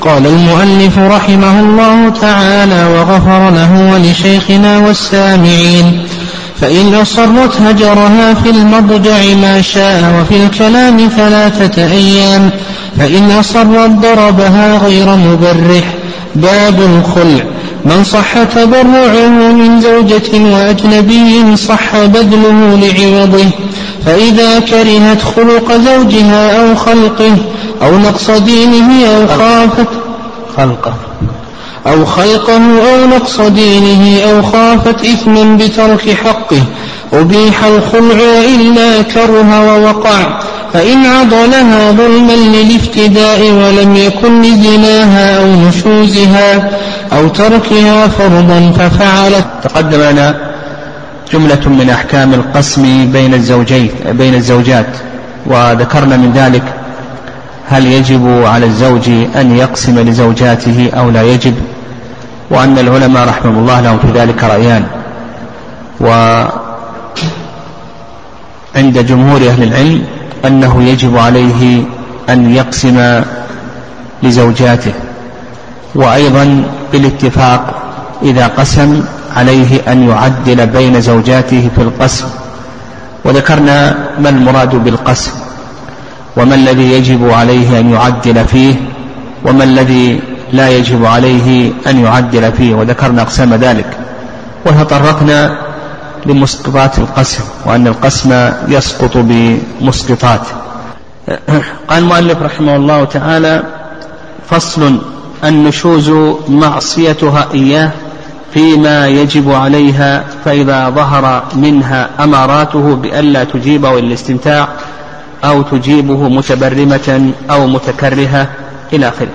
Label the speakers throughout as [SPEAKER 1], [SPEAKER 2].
[SPEAKER 1] قال المؤلف رحمه الله تعالى وغفر له ولشيخنا والسامعين فإن أصرت هجرها في المضجع ما شاء وفي الكلام ثلاثة أيام فإن أصرت ضربها غير مبرح باب الخلع. من صح تبرعه من زوجة وأجنبي صح بذله لعوضه. فإذا كرهت خلق زوجها أو خلقه أو نقص دينه أو خافت
[SPEAKER 2] خلقه.
[SPEAKER 1] أو خلقه أو نقص دينه أو خافت إثما بترك حقه. أبيح الخلع إلا كره ووقع. فإن عضلها ظلما للافتداء ولم يكن لزناها أو نشوزها أو تركها فرضا ففعلت.
[SPEAKER 2] تقدم لنا جملة من أحكام القسم بين الزوجين بين الزوجات وذكرنا من ذلك هل يجب على الزوج أن يقسم لزوجاته أو لا يجب وأن العلماء رحمه الله لهم في ذلك رأيان. وعند جمهور أهل العلم أنه يجب عليه أن يقسم لزوجاته وأيضا بالاتفاق إذا قسم عليه أن يعدل بين زوجاته في القسم. وذكرنا ما المراد بالقسم وما الذي يجب عليه أن يعدل فيه وما الذي لا يجب عليه أن يعدل فيه وذكرنا أقسام ذلك. وتطرقنا لمسقطات القسم وأن القسم يسقط بمسقطات. قال المؤلف رحمه الله تعالى فصل النشوز معصيتها إياه فيما يجب عليها فإذا ظهر منها أماراته بألا تجيبه الاستمتاع أو تجيبه متبرمة أو متكرهة إلى آخره.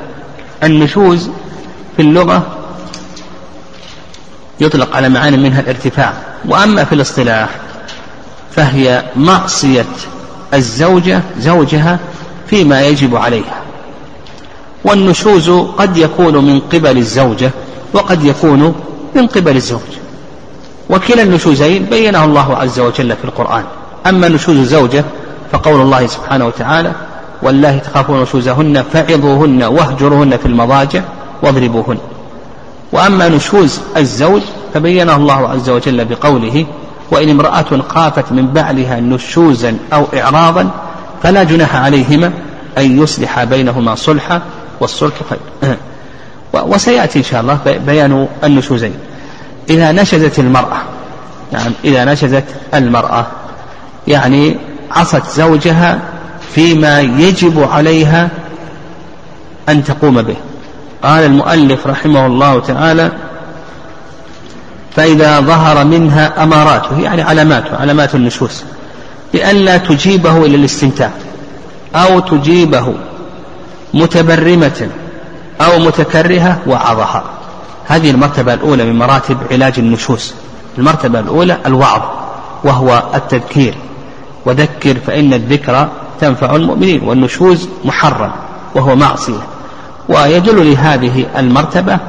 [SPEAKER 2] النشوز في اللغة يطلق على معاني منها الارتفاع. وأما في الاصطلاح فهي معصية الزوجة زوجها فيما يجب عليها. والنشوز قد يكون من قبل الزوجة وقد يكون من قبل الزوج. وكلا النشوزين بينه الله عز وجل في القرآن. أما نشوز الزوجة فقول الله سبحانه وتعالى والله تخافون نشوزهن فعظوهن واهجروهن في المضاجع واضربوهن. وأما نشوز الزوج فبينه الله عز وجل بقوله وإن امرأة خافت من بعلها نشوزا أو إعراضا فلا جناح عليهما أن يصلح بينهما صلحا والصلح خير. وسيأتي إن شاء الله بيان النشوزين. إذا نشزت المرأة يعني إذا نشزت المرأة يعني عصت زوجها فيما يجب عليها أن تقوم به. قال المؤلف رحمه الله تعالى فإذا ظهر منها أماراته يعني علاماته علامات النشوز بألا تجيبه إلى الاستمتاع أو تجيبه متبرمة أو متكرهة وعظها. هذه المرتبة الأولى من مراتب علاج النشوز المرتبة الأولى الوعظ وهو التذكير. وذكر فإن الذكر تنفع المؤمنين والنشوز محرم وهو معصية. ويدل لهذه المرتبة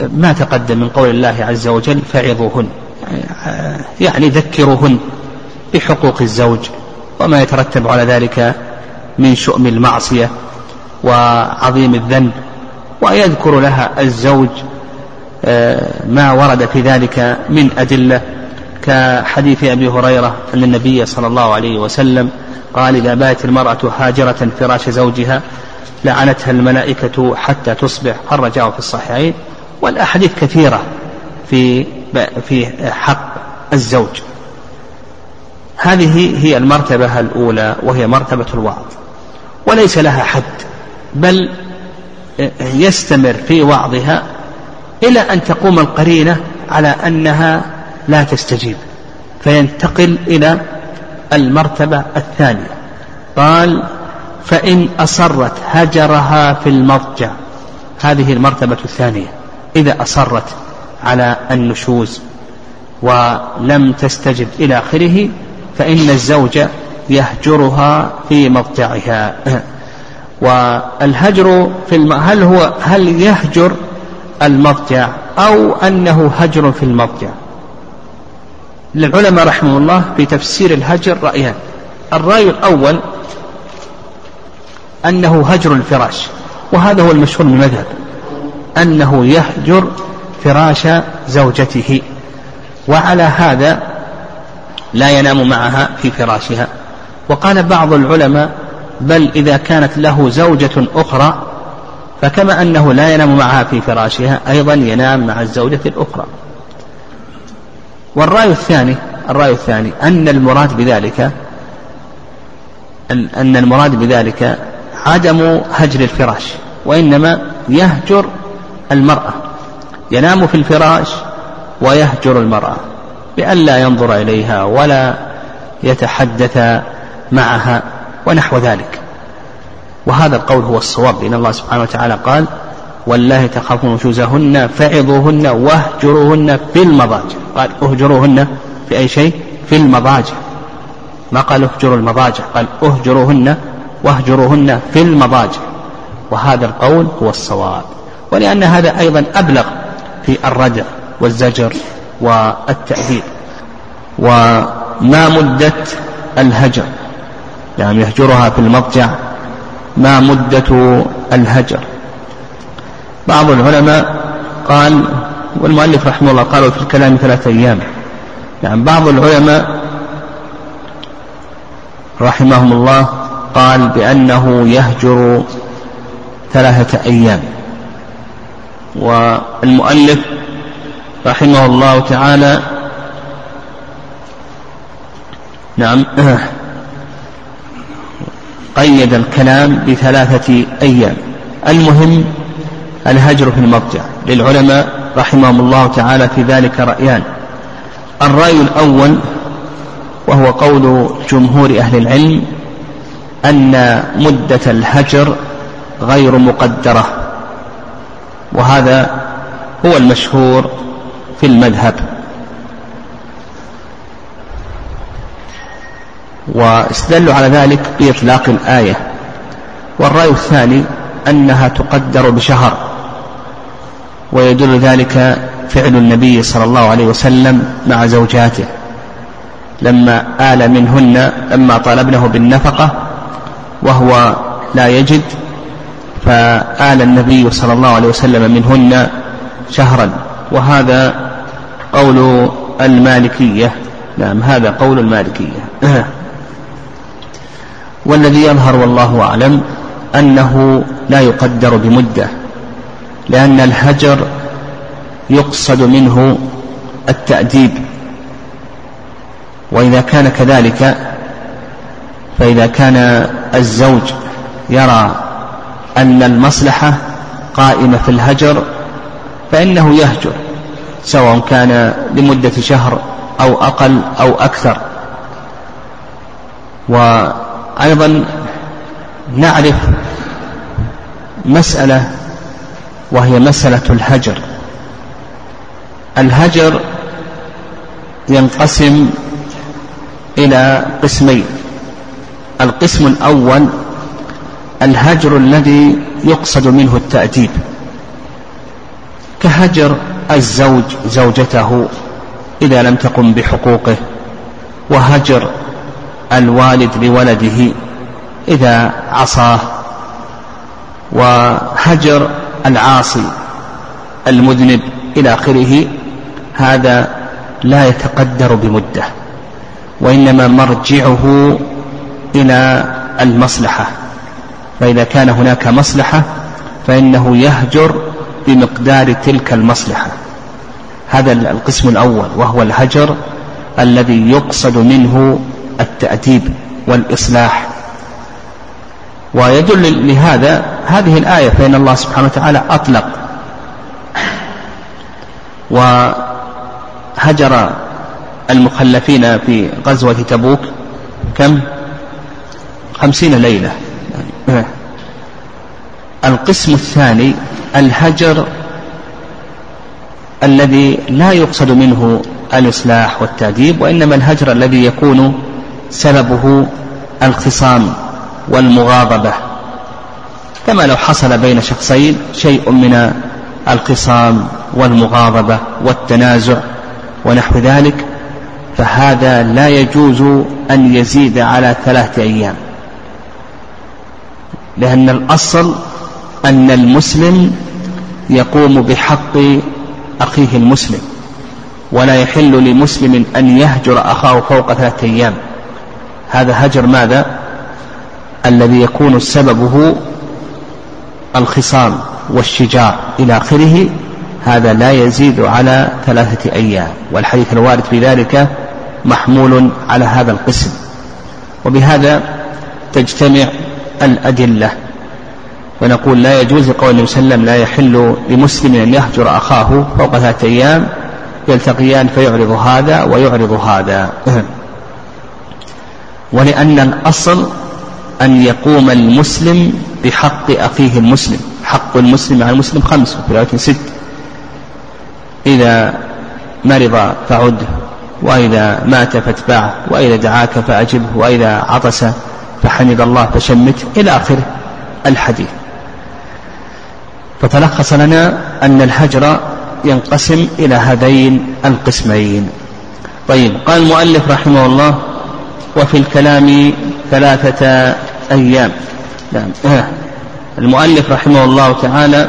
[SPEAKER 2] ما تقدم من قول الله عز وجل فعظوهن يعني ذكروهن بحقوق الزوج وما يترتب على ذلك من شؤم المعصية وعظيم الذنب ويذكر لها الزوج آه، ما ورد في ذلك من أدلة كحديث أبي هريرة أن النبي صلى الله عليه وسلم قال إذا باتت المرأة هاجرة فراش زوجها لعنتها الملائكة حتى تصبح. خرجاه في الصحيحين؟ والأحاديث كثيرة في في حق الزوج. هذه هي المرتبة الأولى وهي مرتبة الوعظ وليس لها حد بل يستمر في وعظها إلى أن تقوم القرينة على أنها لا تستجيب فينتقل إلى المرتبة الثانية. قال فإن أصرت هجرها في المضجع. هذه المرتبة الثانية. إذا أصرت على النشوز ولم تستجب إلى آخره فإن الزوج يهجرها في مضجعها. والهجر في الم... هل هو هل يهجر المضجع أو أنه هجر في المضجع؟ للعلماء رحمه الله في تفسير الهجر رأيان. الرأي الأول أنه هجر الفراش وهذا هو المشهور من المذهب. أنه يهجر فراش زوجته. وعلى هذا لا ينام معها في فراشها. وقال بعض العلماء بل إذا كانت له زوجة أخرى فكما أنه لا ينام معها في فراشها أيضا ينام مع الزوجة الأخرى. والرأي الثاني الرأي الثاني أن المراد بذلك أن المراد بذلك عدم هجر الفراش وإنما يهجر المرأة. ينام في الفراش ويهجر المرأة بألا ينظر إليها ولا يتحدث معها ونحو ذلك. وهذا القول هو الصواب لأن الله سبحانه وتعالى قال والله تخافون نشوزهن فعظوهن واهجروهن في المضاجع. قال اهجروهن في أي شيء؟ في المضاجع. ما قال اهجروا المضاجع؟ قال اهجروهن واهجروهن في المضاجع. وهذا القول هو الصواب. ولأن هذا أيضا أبلغ في الردع والزجر والتأديب وما مدة الهجر. يعني يهجرها في المضجع ما مدة الهجر. بعض العلماء قال والمؤلف رحمه الله قالوا في الكلام ثلاثة أيام. يعني بعض العلماء رحمهم الله قال بأنه يهجر ثلاثة أيام. والمؤلف رحمه الله تعالى. نعم. قيد الكلام بثلاثة أيام. المهم الهجر في المضجع للعلماء رحمهم الله تعالى في ذلك رأيان. الرأي الأول وهو قول جمهور أهل العلم أن مدة الهجر غير مقدرة. وهذا هو المشهور في المذهب. واستدلوا على ذلك بإطلاق الآية. والرأي الثاني أنها تقدر بشهر ويدل ذلك فعل النبي صلى الله عليه وسلم مع زوجاته. لما آل منهن لما طالبنه بالنفقة وهو لا يجد فآل النبي صلى الله عليه وسلم منهن شهرا. وهذا قول المالكية. نعم هذا قول المالكية. والذي يظهر والله أعلم أنه لا يقدر بمدة لأن الهجر يقصد منه التأديب. وإذا كان كذلك فإذا كان الزوج يرى أن المصلحة قائمة في الهجر فإنه يهجر سواء كان لمدة شهر أو أقل أو أكثر. وأيضا نعرف مسألة وهي مسألة الهجر. الهجر ينقسم إلى قسمين القسم الأول الهجر الذي يقصد منه التأديب. كهجر الزوج زوجته إذا لم تقم بحقوقه وهجر الوالد لولده إذا عصاه وهجر العاصي المذنب إلى آخره هذا لا يتقدر بمدة وإنما مرجعه إلى المصلحة. فإذا كان هناك مصلحة فإنه يهجر بمقدار تلك المصلحة. هذا القسم الأول وهو الهجر الذي يقصد منه التأديب والإصلاح. ويدل لهذا هذه الآية فإن الله سبحانه وتعالى أطلق وهجر المخلفين في غزوة تبوك كم؟ خمسين ليلة. القسم الثاني الهجر الذي لا يقصد منه الإصلاح والتأديب وإنما الهجر الذي يكون سببه الخصام والمغاضبة. كما لو حصل بين شخصين شيء من الخصام والمغاضبة والتنازع ونحو ذلك فهذا لا يجوز أن يزيد على ثلاثة أيام. لأن الأصل أن المسلم يقوم بحق أخيه المسلم ولا يحل لمسلم أن يهجر أخاه فوق ثلاثة أيام. هذا هجر ماذا؟ الذي يكون سببه الخصام والشجاع إلى آخره. هذا لا يزيد على ثلاثة أيام والحديث الوارد في ذلك محمول على هذا القسم. وبهذا تجتمع الأدلة. ونقول لا يجوز لقول النبي صلى الله عليه وسلم لا يحل لمسلم أن يهجر أخاه فوق ثلاثة أيام يلتقيان فيعرض هذا ويعرض هذا. ولأن الأصل أن يقوم المسلم بحق أخيه المسلم. حق المسلم على المسلم خمس وفي رواية ست. إذا مرض فعده وإذا مات فاتبعه وإذا دعاك فأجبه وإذا عطس فحمد الله فشمته إلى آخر الحديث. فتلخص لنا أن الهجر ينقسم إلى هذين القسمين. طيب قال المؤلف رحمه الله وفي الكلام ثلاثة أيام. نعم. آه. المؤلف رحمه الله تعالى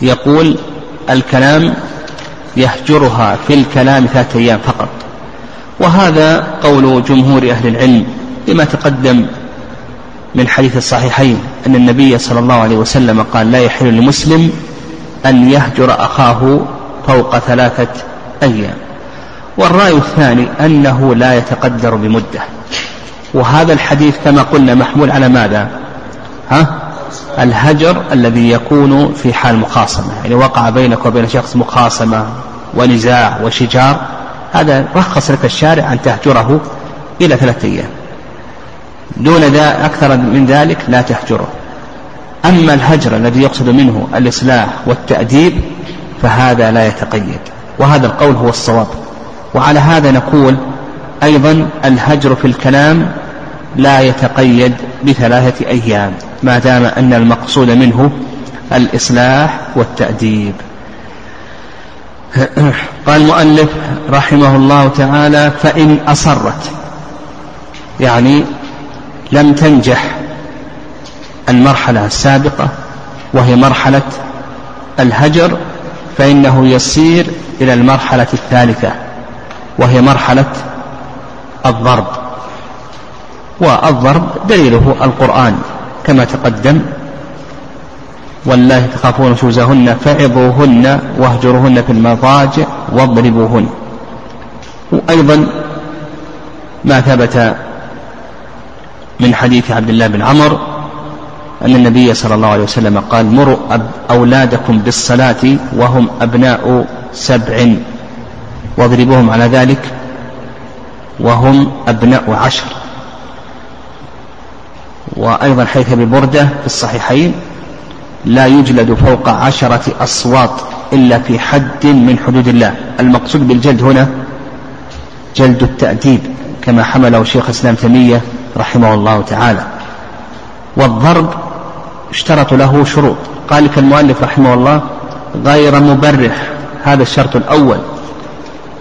[SPEAKER 2] يقول الكلام يهجرها في الكلام ثلاثة أيام فقط. وهذا قول جمهور أهل العلم لما تقدم من حديث الصحيحين أن النبي صلى الله عليه وسلم قال لا يحل لمسلم أن يهجر أخاه فوق ثلاثة أيام. والرأي الثاني أنه لا يتقدر بمدة. وهذا الحديث كما قلنا محمول على ماذا؟ ها؟ الهجر الذي يكون في حال مخاصمة. يعني وقع بينك وبين شخص مخاصمة ونزاع وشجار هذا رخص لك الشارع أن تهجره إلى ثلاثة أيام. دون ذا أكثر من ذلك لا تهجره. أما الهجر الذي يقصد منه الإصلاح والتأديب فهذا لا يتقيد. وهذا القول هو الصواب. وعلى هذا نقول أيضا الهجر في الكلام لا يتقيد بثلاثة أيام ما دام أن المقصود منه الإصلاح والتأديب. قال المؤلف رحمه الله تعالى فإن أصرت يعني لم تنجح المرحلة السابقة وهي مرحلة الهجر فإنه يسير إلى المرحلة الثالثة وهي مرحلة الضرب. والضرب دليله القرآن كما تقدم والله تخافون نشوزهن فعظوهن واهجروهن في المضاجع واضربوهن. وأيضا ما ثبت من حديث عبد الله بن عمر أن النبي صلى الله عليه وسلم قال مروا أولادكم بالصلاة وهم أبناء سبع. واضربوهم على ذلك وهم أبناء عشر. وأيضا حيث ببردة في الصحيحين لا يجلد فوق عشرة أصوات إلا في حد من حدود الله. المقصود بالجلد هنا جلد التأديب كما حمله شيخ الإسلام تيمية رحمه الله تعالى. والضرب اشترط له شروط. قال لك المؤلف رحمه الله غير مبرح. هذا الشرط الأول.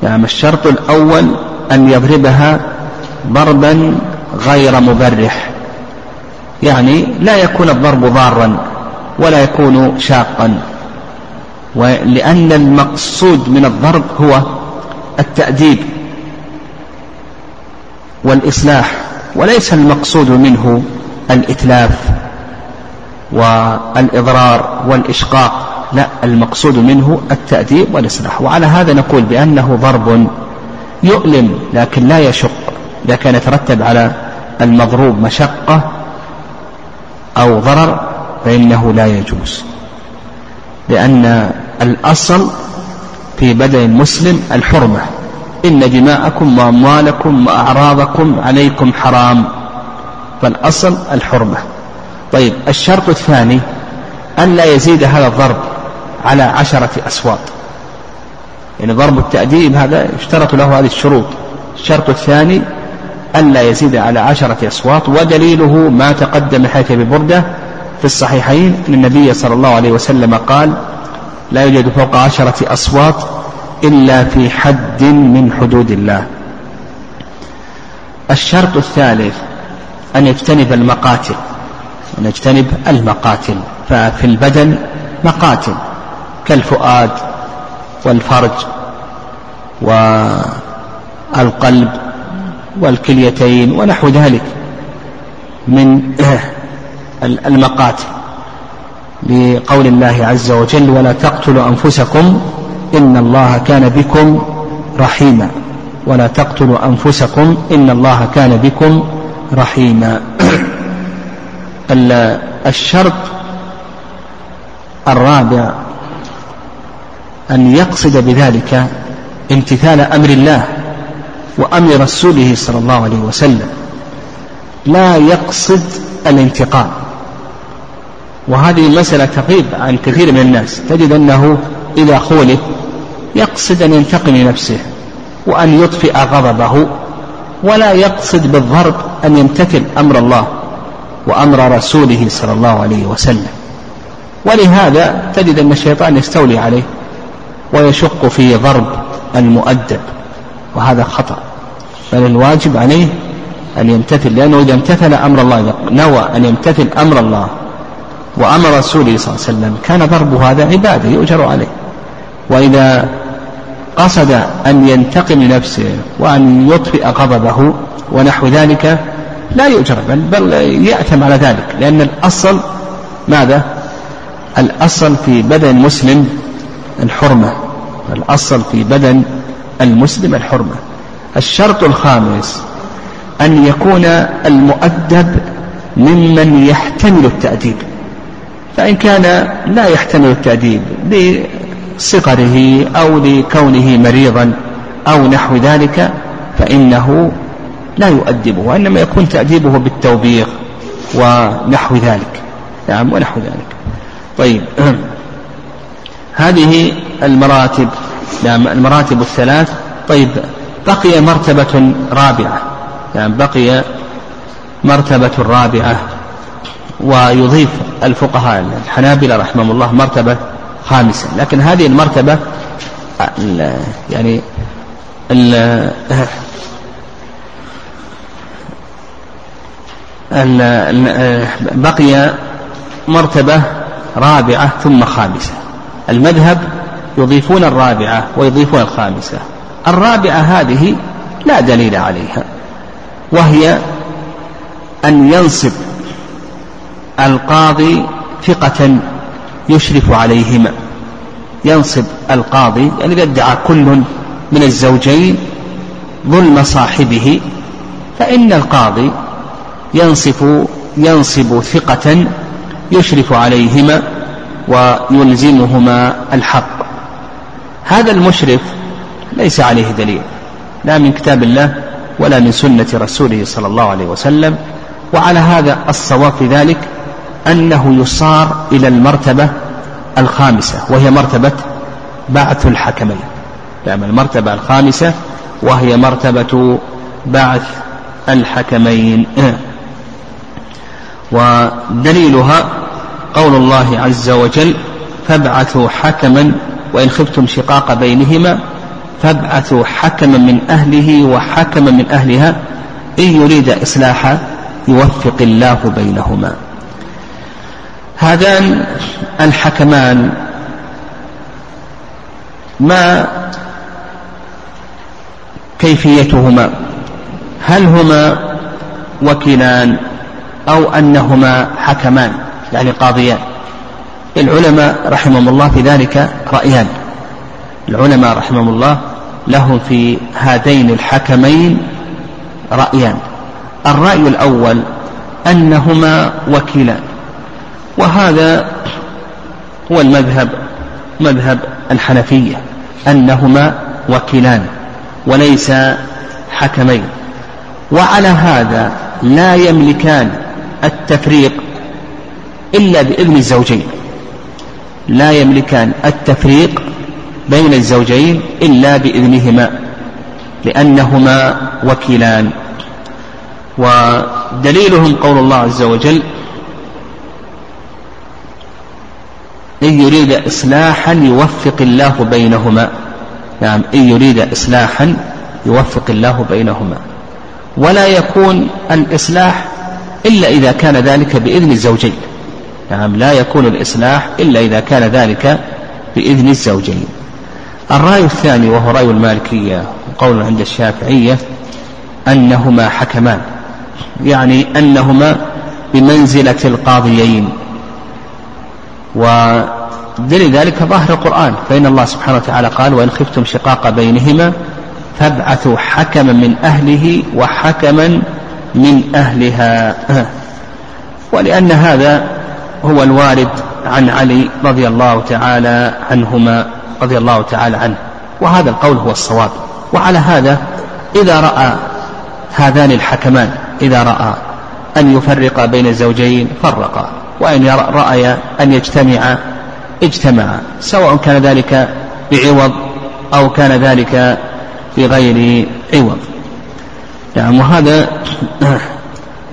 [SPEAKER 2] نعم الشرط الأول أن يضربها ضربا غير مبرح. يعني لا يكون الضرب ضارا. ولا يكون شاقا. ولأن المقصود من الضرب هو التأديب والإصلاح وليس المقصود منه الإتلاف والإضرار والإشقاق لا المقصود منه التأديب والإصلاح. وعلى هذا نقول بأنه ضرب يؤلم لكن لا يشق كان يترتب على المضروب مشقة أو ضرر فإنه لا يجوز. لأن الأصل في بدن المسلم الحرمة. إن دماءكم وأموالكم وأعراضكم عليكم حرام. فالأصل الحرمة. طيب الشرط الثاني أن لا يزيد هذا الضرب على عشرة أصوات يعني ضرب التأديب هذا يشترط له هذه الشروط. الشرط الثاني ألا يزيد على عشرة أصوات ودليله ما تقدم حيث ببردة في الصحيحين أن النبي صلى الله عليه وسلم قال لا يوجد فوق عشرة أصوات إلا في حد من حدود الله. الشرط الثالث أن يجتنب المقاتل أن يجتنب المقاتل ففي البدن مقاتل كالفؤاد والفرج والقلب والكليتين ونحو ذلك من المقاتل. لقول الله عز وجل ولا تقتلوا أنفسكم إن الله كان بكم رحيما. ولا تقتلوا أنفسكم إن الله كان بكم رحيما. الشرط الرابع أن يقصد بذلك امتثال أمر الله وأمر رسوله صلى الله عليه وسلم. لا يقصد الانتقام. وهذه مسألة تغيب عن كثير من الناس. تجد أنه إذا خولف يقصد أن ينتقم لنفسه وأن يطفئ غضبه ولا يقصد بالضرب أن يمتثل أمر الله وأمر رسوله صلى الله عليه وسلم. ولهذا تجد أن الشيطان يستولي عليه ويشق في ضرب المؤدب وهذا خطأ. بل الواجب عليه أن يمتثل لأنه إذا امتثل أمر الله نوى أن يمتثل أمر الله وأمر رسوله صلى الله عليه وسلم. كان ضرب هذا عبادة يؤجر عليه. وإذا قصد أن ينتقم لنفسه وأن يطفئ غضبه ونحو ذلك لا يؤجر بل, بل يأثم على ذلك. لأن الأصل ماذا؟ الأصل في بدن المسلم الحرمة. الأصل في بدن المسلم الحرمة. الشرط الخامس أن يكون المؤدب ممن يحتمل التأديب. فإن كان لا يحتمل التأديب لصغره أو لكونه مريضا أو نحو ذلك فإنه لا يؤدبه وإنما يكون تأديبه بالتوبيخ ونحو ذلك. نعم ونحو ذلك. طيب. هذه المراتب. نعم المراتب الثلاث. طيب بقي مرتبة رابعة. نعم بقي مرتبة رابعة. ويضيف الفقهاء الحنابلة رحمهم الله مرتبة خامسة. لكن هذه المرتبة يعني ال بقي مرتبة رابعة ثم خامسة. المذهب يضيفون الرابعة ويضيفون الخامسة. الرابعة هذه لا دليل عليها وهي أن ينصب القاضي ثقة يشرف عليهما ينصب القاضي يعني إذا ادعى كل من الزوجين ظلم صاحبه. فإن القاضي ينصف ينصب ثقة يشرف عليهما ويلزمهما الحق. هذا المشرف ليس عليه دليل لا من كتاب الله ولا من سنة رسوله صلى الله عليه وسلم. وعلى هذا الصواب في ذلك أنه يصار إلى المرتبة الخامسة وهي مرتبة بعث الحكمين. نعم المرتبة الخامسة وهي مرتبة بعث الحكمين. ودليلها قول الله عز وجل فابعثوا حكما وإن خفتم شقاق بينهما فابعثوا حكما من أهله وحكما من أهلها إن يريد إصلاحا يوفق الله بينهما. هذان الحكمان. ما كيفيتهما؟ هل هما وكيلان أو أنهما حكمان؟ يعني قاضيان. العلماء رحمهم الله في ذلك رأيان. العلماء رحمهم الله لهم في هذين الحكمين رأيان. الرأي الأول أنهما وكيلان. وهذا هو المذهب مذهب الحنفية أنهما وكيلان وليس حكمين. وعلى هذا لا يملكان التفريق إلا بإذن الزوجين. لا يملكان التفريق بين الزوجين إلا بإذنهما لأنهما وكيلان ودليلهم قول الله عز وجل إن يريد إصلاحا يوفق الله بينهما. نعم إن يريد إصلاحا يوفق الله بينهما. ولا يكون الإصلاح إلا إذا كان ذلك بإذن الزوجين. نعم لا يكون الإصلاح إلا إذا كان ذلك بإذن الزوجين. الرأي الثاني وهو رأي المالكية وقول عند الشافعية أنهما حكمان. يعني أنهما بمنزلة القاضيين. ودليل ذلك ظاهر القرآن فإن الله سبحانه وتعالى قال وإن خفتم شقاق بينهما فابعثوا حكما من أهله وحكما من أهلها. ولأن هذا هو الوارد عن علي رضي الله تعالى عنهما رضي الله تعالى عنه. وهذا القول هو الصواب. وعلى هذا إذا رأى هذان الحكمان إذا رأى أن يفرق بين الزوجين فرقا. وإن رأي أن يجتمع اجتمع سواء كان ذلك بعوض أو كان ذلك بغير عوض. نعم وهذا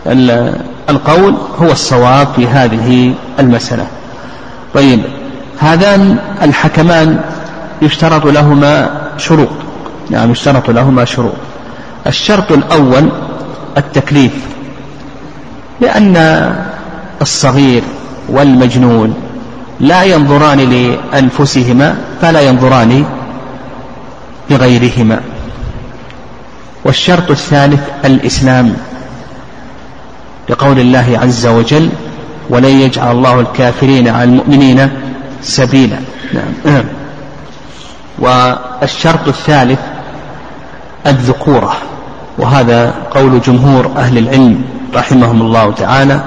[SPEAKER 2] القول هو الصواب في هذه المسألة. طيب هذان الحكمان يشترط لهما شروط. نعم يشترط لهما شروط. الشرط الأول التكليف لأن الصغير والمجنون لا ينظران لأنفسهما فلا ينظران لغيرهما. والشرط الثالث الإسلام لقول الله عز وجل ولن يجعل الله الكافرين على المؤمنين سبيلا نعم. والشرط الثالث الذكورة وهذا قول جمهور أهل العلم رحمهم الله تعالى.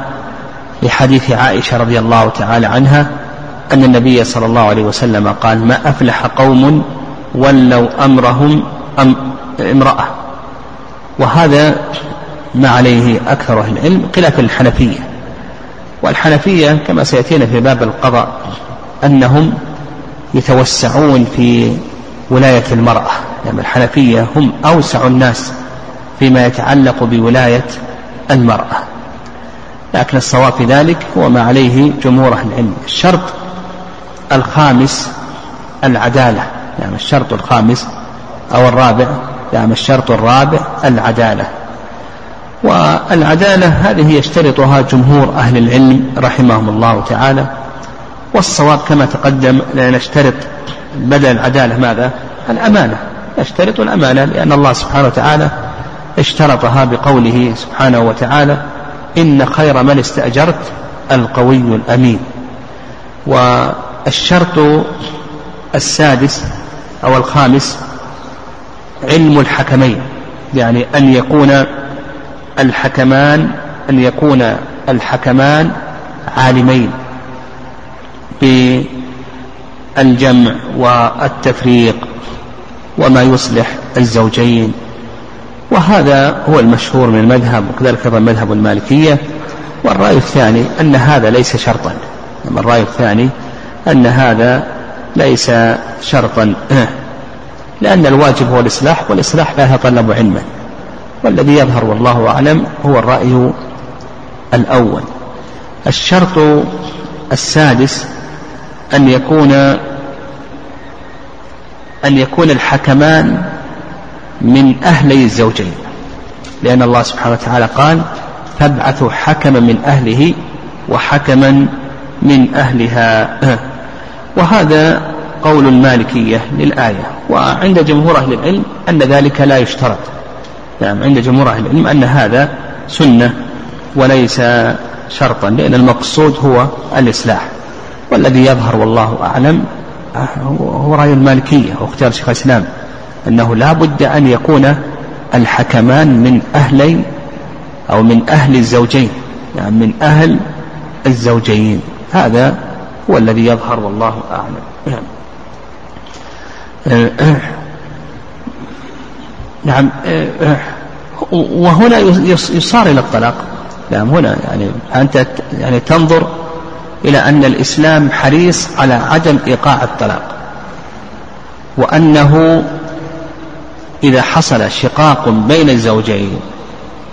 [SPEAKER 2] لحديث عائشة رضي الله تعالى عنها أن النبي صلى الله عليه وسلم قال ما أفلح قوم ولوا أمرهم أم امرأة. وهذا ما عليه أكثر أهل العلم خلاف الحنفية. والحنفية كما سيأتينا في باب القضاء أنهم يتوسعون في ولاية المرأة. يعني الحنفية هم أوسع الناس فيما يتعلق بولاية المرأة. لكن الصواب في ذلك هو ما عليه جمهور أهل العلم. الشرط الخامس العدالة يعني الشرط الخامس أو الرابع يعني الشرط الرابع العدالة. والعدالة هذه يشترطها جمهور أهل العلم رحمهم الله تعالى. والصواب كما تقدم نشترط بدل العدالة ماذا؟ الأمانة. نشترط الأمانة لأن الله سبحانه وتعالى اشترطها بقوله سبحانه وتعالى إن خير من استأجرت القوي الأمين. والشرط السادس أو الخامس علم الحكمين يعني أن يكون الحكمان أن يكون الحكمان عالمين بالجمع والتفريق وما يصلح الزوجين. وهذا هو المشهور من المذهب وكذلك أيضا مذهب المالكية. والرأي الثاني أن هذا ليس شرطا. الرأي الثاني أن هذا ليس شرطا. لأن الواجب هو الإصلاح والإصلاح لا يتطلب علما. والذي يظهر والله أعلم هو الرأي الأول. الشرط السادس أن يكون أن يكون الحكمان من أهلي الزوجين. لأن الله سبحانه وتعالى قال فابعثوا حكما من أهله وحكما من أهلها. وهذا قول المالكية للآية. وعند جمهور أهل العلم أن ذلك لا يشترط. نعم عند جمهور أهل العلم أن هذا سنة وليس شرطا لأن المقصود هو الإصلاح. والذي يظهر والله أعلم هو رأي المالكية وأختيار شيخ الإسلام. أنه لا بد أن يكون الحكمان من أهلي أو من أهل الزوجين يعني من أهل الزوجين. هذا هو الذي يظهر والله أعلم. نعم. نعم. وهنا يصار إلى الطلاق. نعم هنا يعني أنت يعني تنظر إلى أن الإسلام حريص على عدم إيقاع الطلاق وأنه إذا حصل شقاق بين الزوجين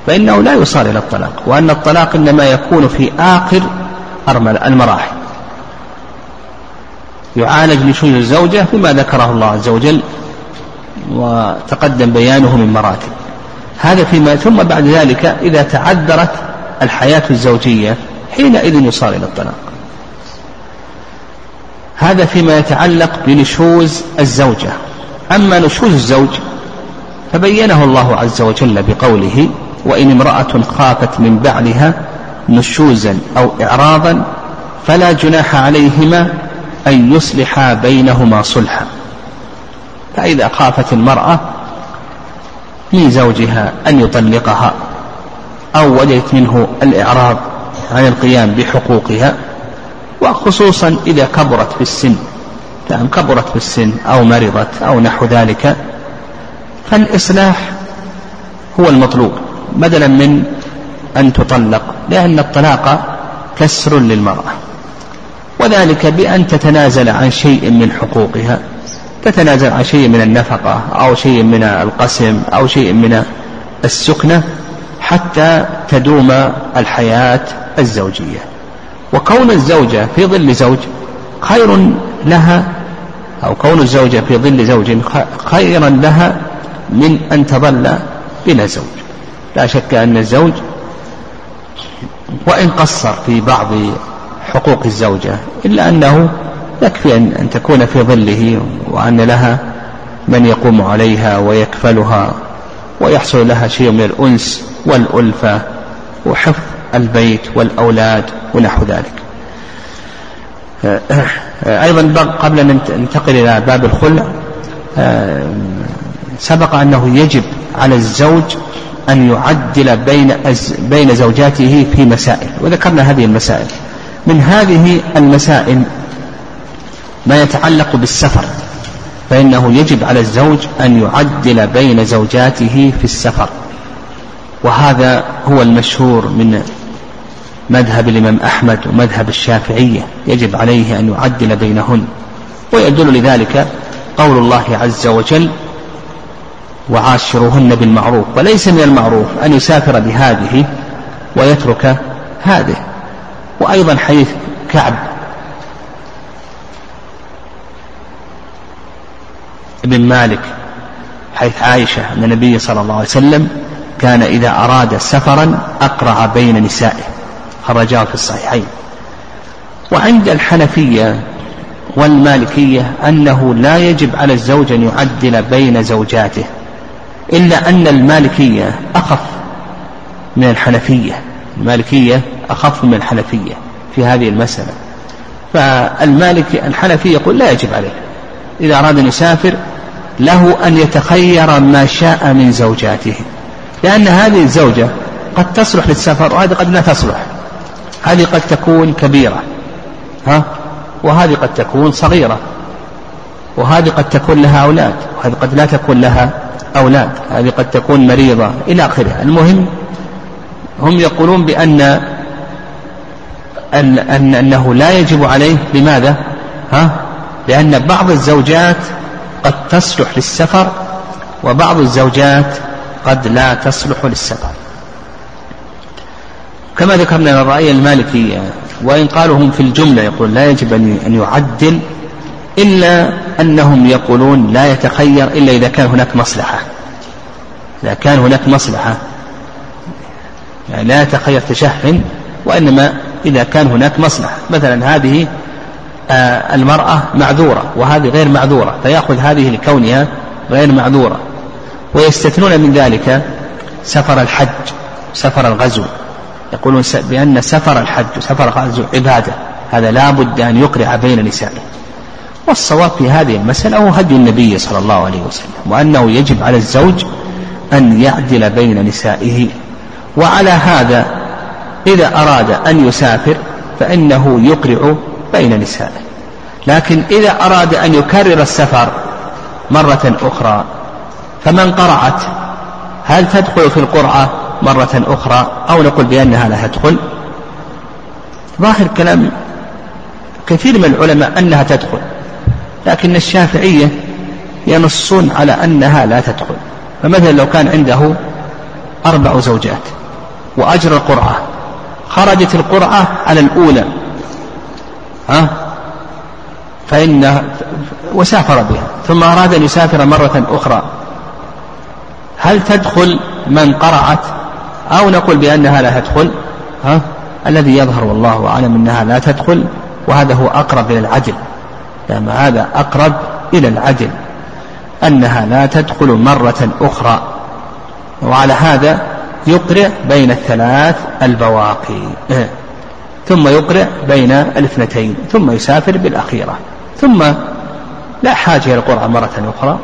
[SPEAKER 2] فإنه لا يصار إلى الطلاق وأن الطلاق إنما يكون في آخر المراحل. يعالج نشوز الزوجة بما ذكره الله عز وجل وتقدم بيانه من مراتب. هذا فيما ثم بعد ذلك إذا تعذرت الحياة الزوجية حينئذ يصار إلى الطلاق. هذا فيما يتعلق بنشوز الزوجة. أما نشوز الزوج فبينه الله عز وجل بقوله وإن امرأة خافت من بعلها نشوزا أو إعراضا فلا جناح عليهما أن يصلحا بينهما صلحا. فإذا خافت المرأة من زوجها أن يطلقها أو وجدت منه الإعراض عن القيام بحقوقها وخصوصا إذا كبرت في السن يعني كبرت في السن أو مرضت أو نحو ذلك فالإصلاح هو المطلوب بدلا من أن تطلق لأن الطلاق كسر للمرأة وذلك بأن تتنازل عن شيء من حقوقها تتنازل عن شيء من النفقة أو شيء من القسم أو شيء من السكنة حتى تدوم الحياة الزوجية. وكون الزوجة في ظل زوج خير لها أو كون الزوجة في ظل زوج خيرا لها من أن تظل بلا زوج. لا شك أن الزوج وإن قصر في بعض حقوق الزوجة إلا أنه يكفي أن, تكون في ظله وأن لها من يقوم عليها ويكفلها ويحصل لها شيء من الأنس والألفة وحفظ البيت والأولاد ونحو ذلك. أيضا قبل أن ننتقل إلى باب الخلع سبق أنه يجب على الزوج أن يعدل بين بين زوجاته في مسائل. وذكرنا هذه المسائل. من هذه المسائل ما يتعلق بالسفر فإنه يجب على الزوج أن يعدل بين زوجاته في السفر. وهذا هو المشهور من مذهب الإمام أحمد ومذهب الشافعية. يجب عليه أن يعدل بينهن. ويدل لذلك قول الله عز وجل وعاشروهن بالمعروف وليس من المعروف أن يسافر بهذه ويترك هذه. وأيضا حديث كعب بن مالك حيث عائشة أن النبي صلى الله عليه وسلم كان إذا أراد سفرا أقرع بين نسائه. خرجاه في الصحيحين. وعند الحنفية والمالكية أنه لا يجب على الزوج أن يعدل بين زوجاته. إلا أن المالكية أخف من الحنفية. المالكية أخف من الحنفية في هذه المسألة. فالمالك الحنفي يقول لا يجب عليه. إذا أراد أن يسافر له أن يتخير ما شاء من زوجاته. لأن هذه الزوجة قد تصلح للسفر وهذه قد لا تصلح. هذه قد تكون كبيرة. ها؟ وهذه قد تكون صغيرة. وهذه قد تكون لها أولاد. وهذه قد لا تكون لها أولاد هذه قد تكون مريضة إلى آخره المهم هم يقولون بأن أن أن أنه لا يجب عليه لماذا؟ ها؟ لأن بعض الزوجات قد تصلح للسفر وبعض الزوجات قد لا تصلح للسفر كما ذكرنا الرأي المالكية وإن قالوا هم في الجملة يقول لا يجب أن يعدل إلا أنهم يقولون لا يتخير إلا إذا كان هناك مصلحة. إذا كان هناك مصلحة. يعني لا يتخير تشهن وإنما إذا كان هناك مصلحة. مثلا هذه آه، المرأة معذورة وهذه غير معذورة فيأخذ هذه لكونها غير معذورة. ويستثنون من ذلك سفر الحج سفر الغزو. يقولون بأن سفر الحج وسفر الغزو عبادة. هذا لا بد أن يقرع بين نسائه. والصواب في هذه المسألة هو هدي النبي صلى الله عليه وسلم وأنه يجب على الزوج أن يعدل بين نسائه وعلى هذا إذا أراد أن يسافر فإنه يقرع بين نسائه. لكن إذا أراد أن يكرر السفر مرة أخرى فمن قرعت هل تدخل في القرعة مرة أخرى أو نقول بأنها لا تدخل؟ ظاهر كلام كثير من العلماء أنها تدخل. لكن الشافعية ينصون على أنها لا تدخل. فمثلا لو كان عنده أربع زوجات وأجرى القرعة خرجت القرعة على الأولى. ها؟ فإن وسافر بها ثم أراد أن يسافر مرة أخرى. هل تدخل من قرعت؟ أو نقول بأنها لا تدخل؟ ها؟ الذي يظهر والله أعلم أنها لا تدخل وهذا هو أقرب إلى العدل. يعني هذا أقرب إلى العدل أنها لا تدخل مرة أخرى. وعلى هذا يقرع بين الثلاث البواقي إيه. ثم يقرع بين الاثنتين ثم يسافر بالأخيرة. ثم لا حاجة إلى القرعة مرة أخرى.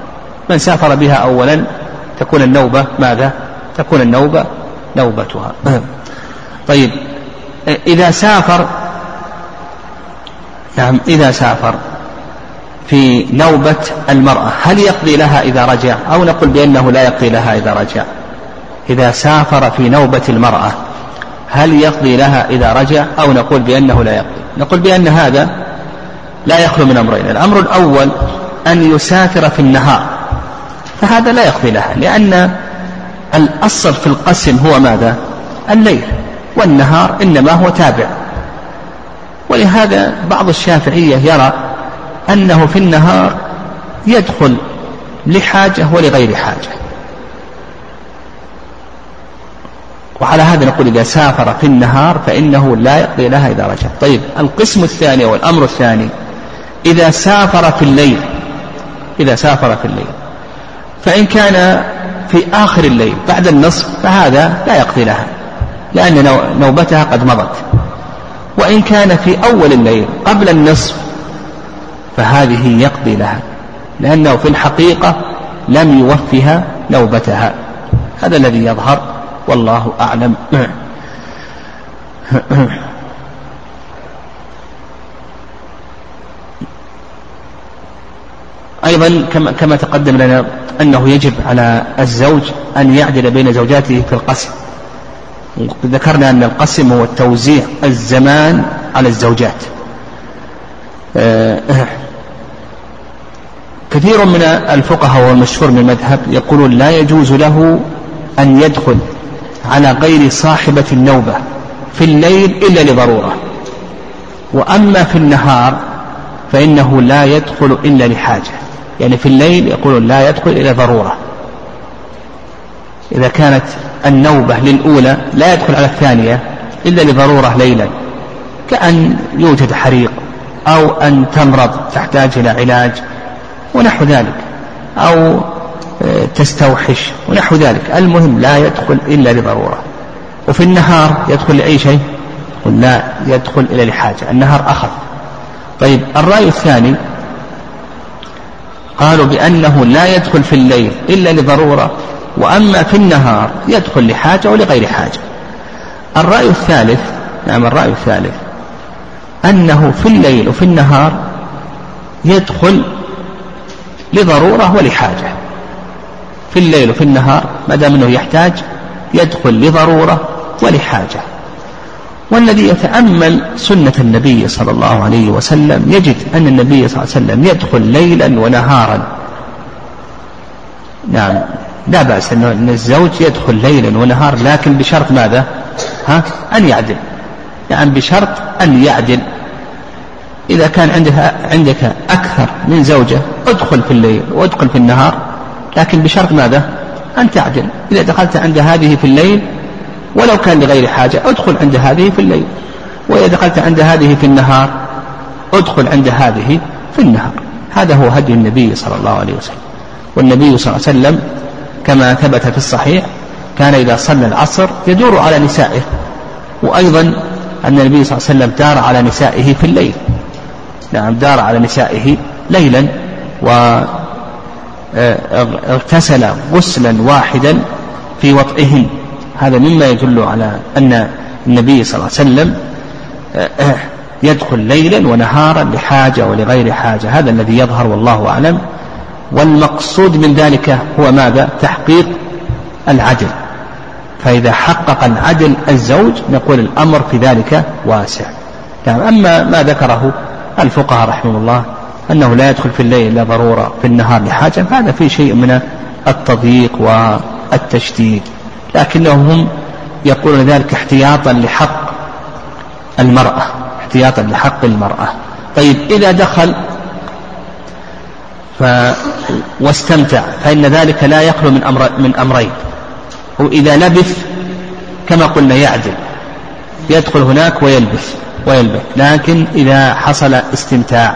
[SPEAKER 2] من سافر بها أولا تكون النوبة ماذا؟ تكون النوبة نوبتها. إيه. طيب إذا سافر نعم إذا سافر في نوبة المرأة. هل يقضي لها إذا رجع؟ أو نقول بأنه لا يقضي لها إذا رجع. إذا سافر في نوبة المرأة هل يقضي لها إذا رجع؟ أو نقول بأنه لا يقضي. نقول بأن هذا لا يخلو من أمرين. الأمر الأول أن يسافر في النهار. فهذا لا يقضي لها لأن الأصل في القسم هو ماذا؟ الليل والنهار إنما هو تابع. ولهذا بعض الشافعية يرى أنه في النهار يدخل لحاجة ولغير حاجة. وعلى هذا نقول إذا سافر في النهار فإنه لا يقضي لها إذا رجع. طيب القسم الثاني والأمر الثاني إذا سافر في الليل إذا سافر في الليل فإن كان في آخر الليل بعد النصف فهذا لا يقضي لها لأن نوبتها قد مضت. وإن كان في أول الليل قبل النصف فهذه يقضي لها لأنه في الحقيقة لم يوفها نوبتها. هذا الذي يظهر والله أعلم. أيضا كما كما تقدم لنا أنه يجب على الزوج أن يعدل بين زوجاته في القسم. ذكرنا أن القسم هو توزيع الزمان على الزوجات. كثير من الفقهاء والمشهور من المذهب يقولون لا يجوز له أن يدخل على غير صاحبة النوبة في الليل إلا لضرورة. وأما في النهار فإنه لا يدخل إلا لحاجة. يعني في الليل يقولون لا يدخل إلى ضرورة. إذا كانت النوبة للأولى لا يدخل على الثانية إلا لضرورة ليلا. كأن يوجد حريق أو أن تمرض تحتاج إلى علاج ونحو ذلك أو آه، تستوحش ونحو ذلك. المهم لا يدخل إلا لضرورة وفي النهار يدخل لأي شيء؟ لا يدخل إلا لحاجة النهار أخذ طيب الرأي الثاني قالوا بأنه لا يدخل في الليل إلا لضرورة وأما في النهار يدخل لحاجة ولغير حاجة. الرأي الثالث نعم الرأي الثالث. أنه في الليل وفي النهار يدخل لضرورة ولحاجة. في الليل وفي النهار ما دام أنه يحتاج يدخل لضرورة ولحاجة. والذي يتأمل سنة النبي صلى الله عليه وسلم يجد أن النبي صلى الله عليه وسلم يدخل ليلا ونهارا. نعم لا بأس أن الزوج يدخل ليلا ونهار لكن بشرط ماذا؟ ها؟ أن يعدل. يعني بشرط أن يعدل. إذا كان عندك عندك أكثر من زوجة ادخل في الليل وادخل في النهار لكن بشرط ماذا؟ أن تعدل. إذا دخلت عند هذه في الليل ولو كان لغير حاجة ادخل عند هذه في الليل. وإذا دخلت عند هذه في النهار ادخل عند هذه في النهار. هذا هو هدي النبي صلى الله عليه وسلم. والنبي صلى الله عليه وسلم كما ثبت في الصحيح كان إذا صلى العصر يدور على نسائه. وأيضا أن النبي صلى الله عليه وسلم دار على نسائه في الليل. نعم دار على نسائه ليلا و اغتسل غسلا واحدا في وطئهن. هذا مما يدل على أن النبي صلى الله عليه وسلم يدخل ليلا ونهارا لحاجة ولغير حاجة. هذا الذي يظهر والله أعلم. والمقصود من ذلك هو ماذا؟ تحقيق العدل فإذا حقق العدل الزوج نقول الأمر في ذلك واسع. يعني أما ما ذكره الفقهاء رحمه الله أنه لا يدخل في الليل إلا ضرورة في النهار لحاجة فهذا فيه شيء من التضييق والتشديد. لكنهم هم يقولون ذلك احتياطا لحق المرأة احتياطا لحق المرأة. طيب إذا دخل ف واستمتع فإن ذلك لا يخلو من أمر من أمرين. وإذا لبث كما قلنا يعدل. يدخل هناك ويلبث ويلبث. لكن إذا حصل استمتاع.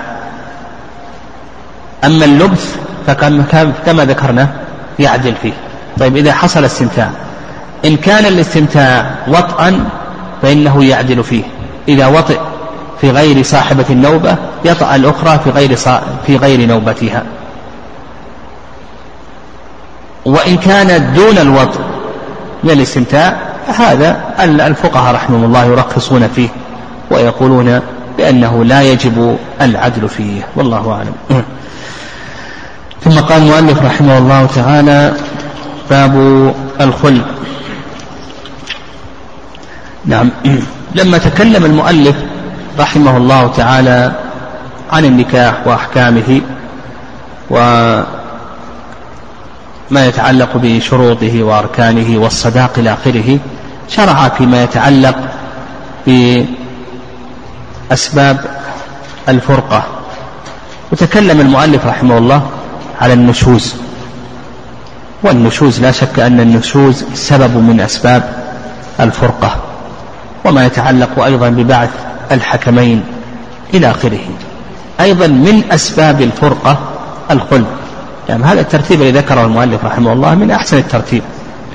[SPEAKER 2] أما اللبث فكما ذكرنا يعدل فيه. طيب إذا حصل استمتاع. إن كان الاستمتاع وطئا فإنه يعدل فيه. إذا وطئ في غير صاحبة النوبة يطأ الأخرى في غير في غير نوبتها. وإن كانت دون الوطء من الاستمتاع فهذا الفقهاء رحمهم الله يرخصون فيه ويقولون بأنه لا يجب العدل فيه والله أعلم. ثم قال المؤلف رحمه الله تعالى باب الخلع نعم. لما تكلم المؤلف رحمه الله تعالى عن النكاح وأحكامه وما يتعلق بشروطه وأركانه والصداق إلى آخره شرع فيما يتعلق بأسباب الفرقة. وتكلم المؤلف رحمه الله على النشوز. والنشوز لا شك أن النشوز سبب من أسباب الفرقة. وما يتعلق أيضا ببعث الحكمين إلى آخره. أيضا من أسباب الفرقة الخلد. يعني هذا الترتيب الذي ذكره المؤلف رحمه الله من أحسن الترتيب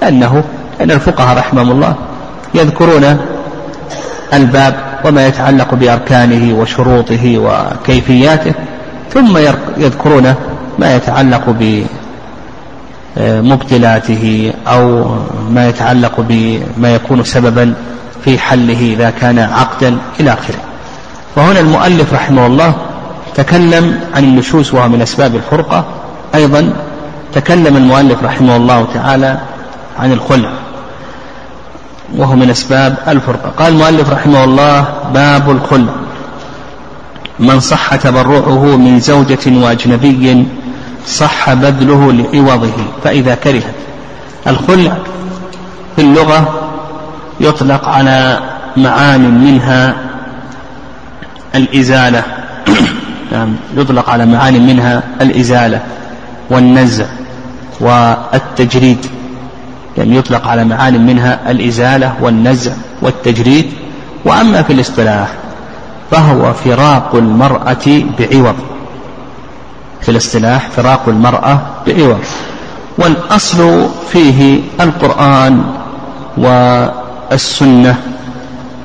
[SPEAKER 2] لأنه لأن الفقهاء رحمهم الله يذكرون الباب وما يتعلق بأركانه وشروطه وكيفياته ثم يذكرون ما يتعلق بمبتلاته أو ما يتعلق بما يكون سببا في حله إذا كان عقدا إلى آخره. فهنا المؤلف رحمه الله تكلم عن النشوز وهو من أسباب الفرقة أيضا تكلم المؤلف رحمه الله تعالى عن الخلع وهو من أسباب الفرقة. قال المؤلف رحمه الله باب الخلع. من صح تبرعه من زوجة وأجنبي صح بذله لعوضه فإذا كرهت. الخلع في اللغة يطلق على معان منها الإزالة. نعم يطلق على معان منها الإزالة. والنزع والتجريد. يعني يطلق على معان منها الإزالة والنزع والتجريد. وأما في الاصطلاح فهو فراق المرأة بعوض. في الاصطلاح فراق المرأة بعوض. والأصل فيه القرآن والسنة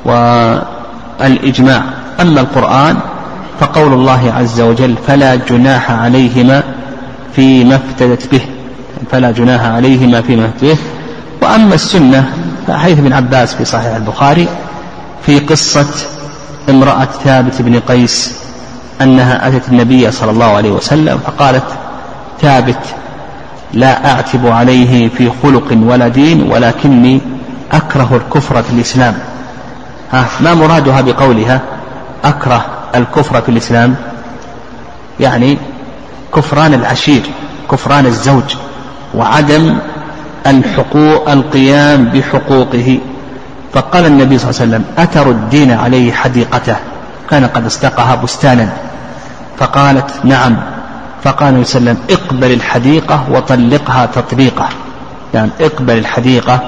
[SPEAKER 2] والإجماع. أما القرآن فقول الله عز وجل فلا جناح عليهما فيما افتدت به فلا جناح عليهما فيما افتدت به. وأما السنة فحديث ابن عباس في صحيح البخاري في قصة امرأة ثابت بن قيس أنها أتت النبي صلى الله عليه وسلم فقالت ثابت لا أعتب عليه في خلق ولا دين ولكني أكره الكفر في الإسلام. ها ما مرادها بقولها أكره الكفر في الإسلام؟ يعني كفران العشير كفران الزوج وعدم الحقوق القيام بحقوقه. فقال النبي صلى الله عليه وسلم أتر الدين عليه حديقته؟ كان قد استقها بستانا. فقالت نعم. فقال النبي صلى الله عليه وسلم اقبل الحديقة وطلقها تطليقة يعني اقبل الحديقة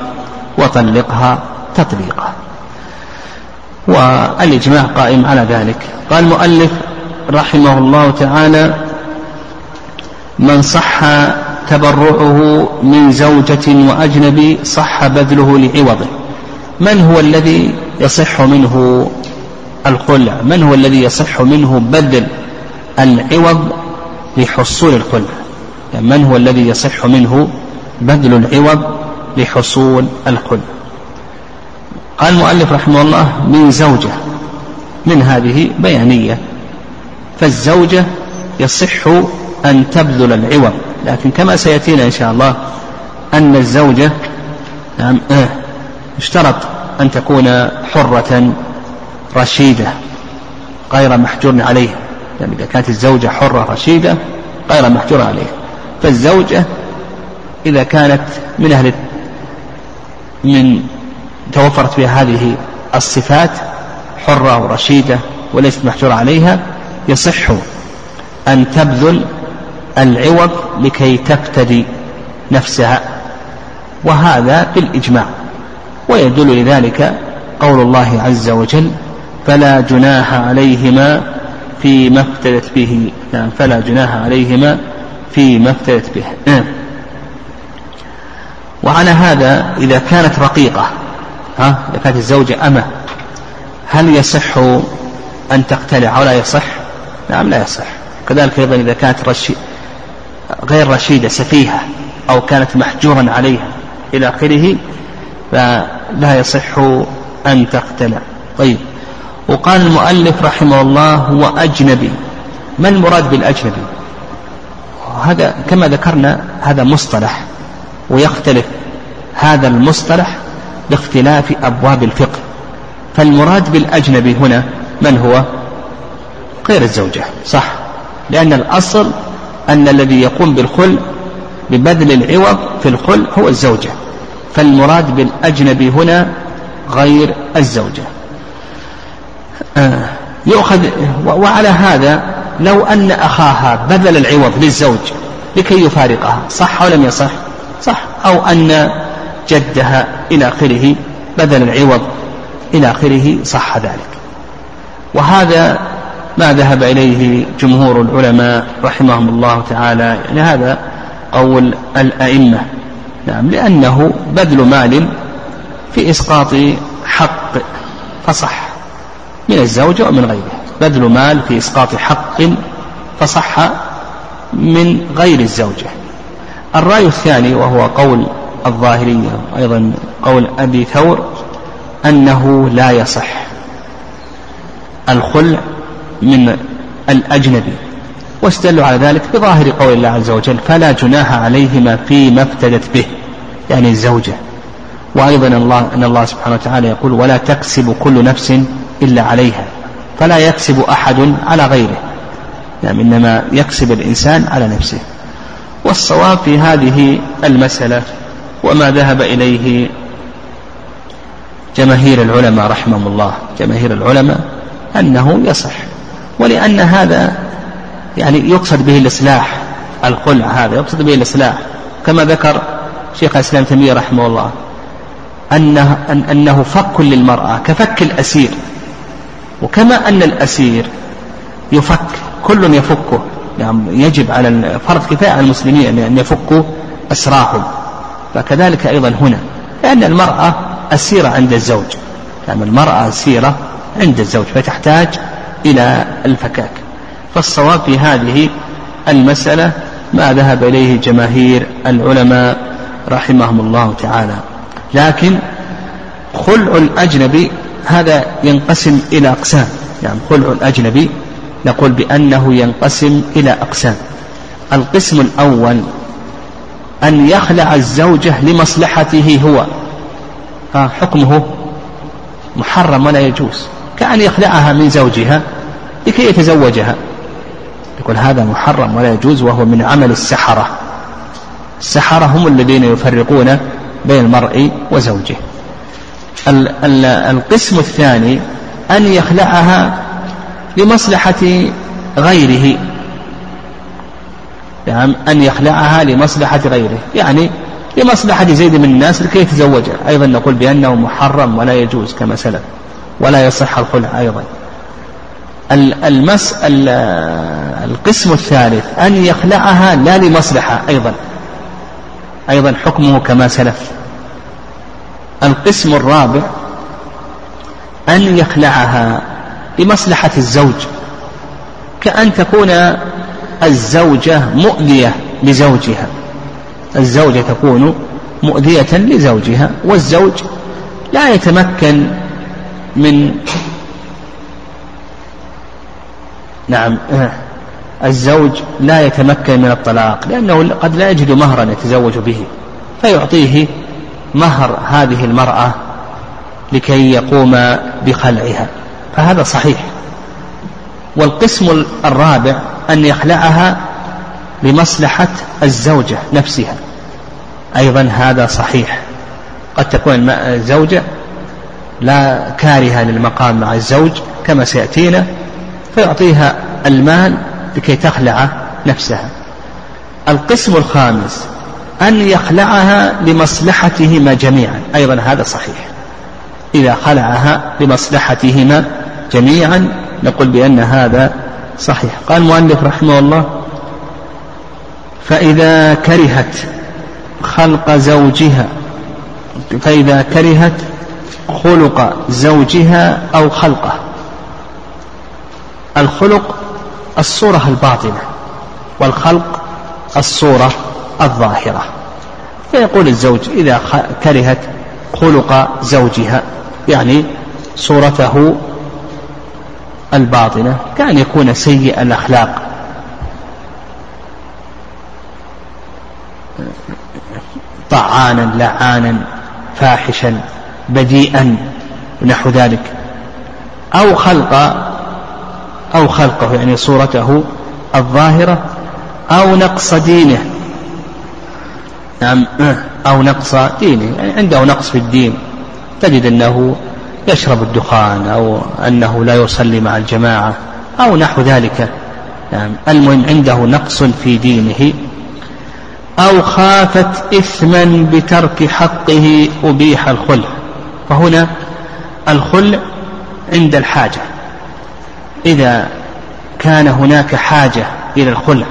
[SPEAKER 2] وطلقها تطليقا والإجماع قائم على ذلك. قال المؤلف رحمه الله تعالى من صح تبرعه من زوجة وأجنبي صح بذله لعوضه. من هو الذي يصح منه الخلع من هو الذي يصح منه بذل العوض لحصول الخلع يعني من هو الذي يصح منه بذل العوض لحصول الخلع قال المؤلف رحمه الله من زوجة من هذه بيانية. فالزوجة يصح أن تبذل العوض. لكن كما سيأتينا إن شاء الله أن الزوجة نعم آه اشترط أن تكون حرة رشيدة غير محجور عليه. يعني إذا كانت الزوجة حرة رشيدة غير محجور عليه. فالزوجة إذا كانت من أهل من توفرت فيها هذه الصفات حرة ورشيدة وليست محجورة عليها يصح أن تبذل العوض لكي تفتدي نفسها وهذا بالإجماع. ويدل لذلك قول الله عز وجل فلا جناح عليهما فيما افتدت به. نعم فلا جناح عليهما فيما افتدت به. نعم. وعلى هذا إذا كانت رقيقة ها إذا كانت الزوجة أمة هل يصح أن تقتلع؟ أو لا يصح؟ نعم لا يصح. كذلك أيضا إذا كانت رشي غير رشيدة سفيهة أو كانت محجورا عليها إلى آخره فلا يصح أن تقتلع طيب. وقال المؤلف رحمه الله هو أجنبي. ما المراد بالأجنبي؟ هذا كما ذكرنا هذا مصطلح ويختلف هذا المصطلح باختلاف أبواب الفقه. فالمراد بالأجنبي هنا من هو؟ غير الزوجة صح. لأن الأصل أن الذي يقوم بالخل ببذل العوض في الخل هو الزوجة. فالمراد بالأجنبي هنا غير الزوجة. آه يؤخذ وعلى هذا لو أن أخاها بذل العوض للزوج لكي يفارقها صح أو لم يصح؟ صح. أو أن جدها إلى آخره بذل العوض إلى آخره صح ذلك. وهذا ما ذهب إليه جمهور العلماء رحمهم الله تعالى. يعني هذا قول الأئمة. نعم لأنه بذل مال في إسقاط حق فصح من الزوجة ومن غيره. بذل مال في إسقاط حق فصح من غير الزوجة. الرأي الثاني وهو قول الظاهرية أيضا قول أبي ثور أنه لا يصح. الخلع من الأجنبي. واستدلوا على ذلك بظاهر قول الله عز وجل فلا جناح عليهما فيما افتدت به. يعني الزوجة. وأيضا الله أن الله سبحانه وتعالى يقول ولا تكسب كل نفس إلا عليها. فلا يكسب أحد على غيره. يعني إنما يكسب الإنسان على نفسه. والصواب في هذه المسألة وما ذهب إليه جماهير العلماء رحمهم الله. جماهير العلماء أنه يصح. ولأن هذا يعني يقصد به الإصلاح الخلع هذا يقصد به الإصلاح. كما ذكر شيخ الإسلام تيمية رحمه الله أنه, أن أنه فك للمرأة كفك الأسير. وكما أن الأسير يفك كل يفكه يعني يجب على فرض كفاية على المسلمين أن يفكوا أسراهم. فكذلك أيضا هنا لأن المرأة أسيرة عند الزوج. يعني المرأة أسيرة عند الزوج فتحتاج إلى الفكاك. فالصواب في هذه المسألة ما ذهب إليه جماهير العلماء رحمهم الله تعالى. لكن خلع الأجنبي هذا ينقسم إلى أقسام. يعني خلع الأجنبي نقول بأنه ينقسم إلى أقسام. القسم الأول أن يخلع الزوجة لمصلحته هو. حكمه محرم ولا يجوز. كأن يخلعها من زوجها لكي يتزوجها. يقول هذا محرم ولا يجوز وهو من عمل السحرة. السحرة هم الذين يفرقون بين المرء وزوجه. القسم الثاني أن يخلعها لمصلحة غيره. يعني أن يخلعها لمصلحة غيره. يعني لمصلحة زيد من الناس لكي يتزوجها. أيضا نقول بأنه محرم ولا يجوز كما سلف. ولا يصح الخلع أيضا. المس القسم الثالث أن يخلعها لا لمصلحة أيضا. أيضا حكمه كما سلف. القسم الرابع أن يخلعها لمصلحة الزوج. كأن تكون الزوجة مؤذية لزوجها. الزوجة تكون مؤذية لزوجها والزوج لا يتمكن من نعم الزوج لا يتمكن من الطلاق لأنه قد لا يجد مهرا يتزوج به فيعطيه مهر هذه المرأة لكي يقوم بخلعها فهذا صحيح. والقسم الرابع أن يخلعها لمصلحة الزوجة نفسها أيضا هذا صحيح. قد تكون الزوجة لا كارهة للمقام مع الزوج كما سيأتينا فيعطيها المال لكي تخلع نفسها. القسم الخامس أن يخلعها لمصلحتهما جميعا. أيضا هذا صحيح. إذا خلعها لمصلحتهما جميعا نقول بأن هذا صحيح. قال المؤلف رحمه الله فإذا كرهت خلق زوجها فإذا كرهت خلق زوجها أو خلقه. الخلق الصورة الباطنة والخلق الصورة الظاهرة. فيقول الزوج إذا كرهت خلق زوجها يعني صورته الباطنة كأن يكون سيء الأخلاق. طعانا لعانا فاحشا. بديئا نحو ذلك. أو خلق أو خلقه يعني صورته الظاهرة أو نقص دينه. نعم أو نقص دينه يعني عنده نقص في الدين. تجد أنه يشرب الدخان أو أنه لا يصلي مع الجماعة أو نحو ذلك. نعم المهم عنده نقص في دينه. أو خافت إثما بترك حقه أبيح الخلع فهنا الخلع عند الحاجة. إذا كان هناك حاجة إلى الخلع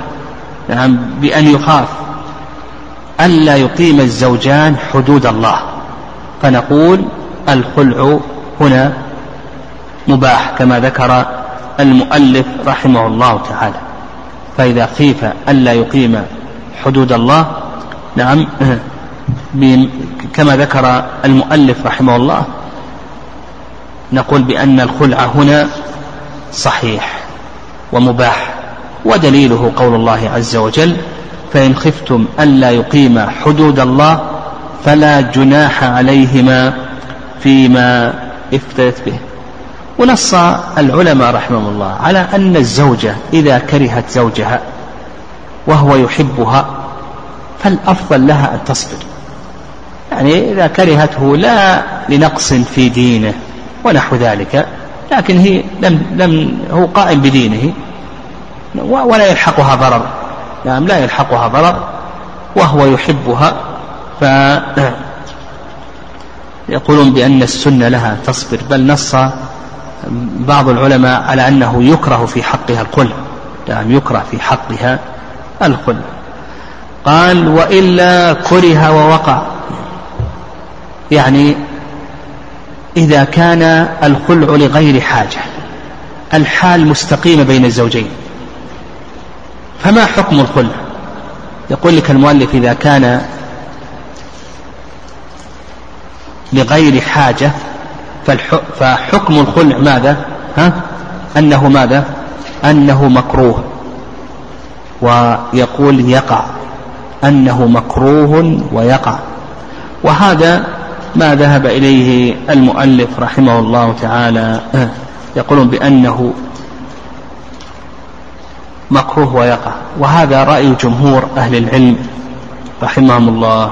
[SPEAKER 2] نعم بأن يخاف ألا يقيم الزوجان حدود الله. فنقول الخلع هنا مباح كما ذكر المؤلف رحمه الله تعالى. فإذا خيف ألا يقيم حدود الله نعم كما ذكر المؤلف رحمه الله نقول بأن الخلع هنا صحيح ومباح ودليله قول الله عز وجل فإن خفتم ألا يقيم حدود الله فلا جناح عليهما فيما افتدت به. ونص العلماء رحمهم الله على أن الزوجة إذا كرهت زوجها وهو يحبها فالأفضل لها أن تصبر. يعني إذا كرهته لا لنقص في دينه ونحو ذلك لكن هي لم لم هو قائم بدينه ولا يلحقها ضرر. نعم لا يلحقها ضرر وهو يحبها. ف يقولون بأن السنة لها تصبر بل نص بعض العلماء على أنه يكره في حقها الخلع نعم يكره في حقها الخلع قال وإلا كره ووقع. يعني إذا كان الخلع لغير حاجة الحال مستقيمة بين الزوجين. فما حكم الخلع؟ يقول لك المؤلف إذا كان لغير حاجة فحكم الخلع ماذا؟ ها؟ أنه ماذا؟ أنه مكروه. ويقول يقع أنه مكروه ويقع. وهذا ما ذهب إليه المؤلف رحمه الله تعالى يقولون بأنه مكروه ويقع. وهذا رأي جمهور أهل العلم رحمهم الله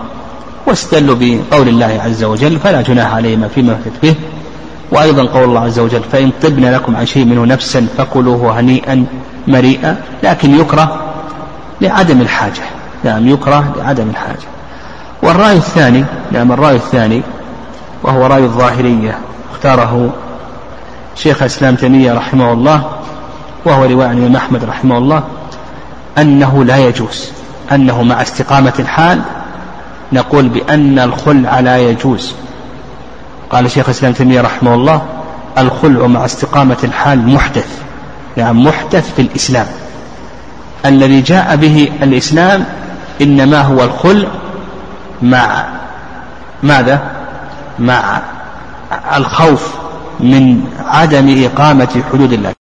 [SPEAKER 2] واستدلوا بقول الله عز وجل فلا جناح عليهما فيما فتت به. وأيضا قول الله عز وجل فإن طبن لكم عن شيء منه نفسا فكلوه هنيئا مريئا لكن يكره لعدم الحاجة. نعم يكره لعدم الحاجة. والرأي الثاني نعم الرأي الثاني وهو رأي الظاهرية اختاره شيخ الإسلام تيمية رحمه الله وهو رواية عن الإمام أحمد رحمه الله أنه لا يجوز أنه مع استقامة الحال نقول بأن الخلع لا يجوز. قال شيخ الإسلام تيمية رحمه الله الخلع مع استقامة الحال محدث يعني محدث في الإسلام. الذي جاء به الإسلام إنما هو الخلع مع ماذا؟ مع الخوف من عدم إقامة حدود الله.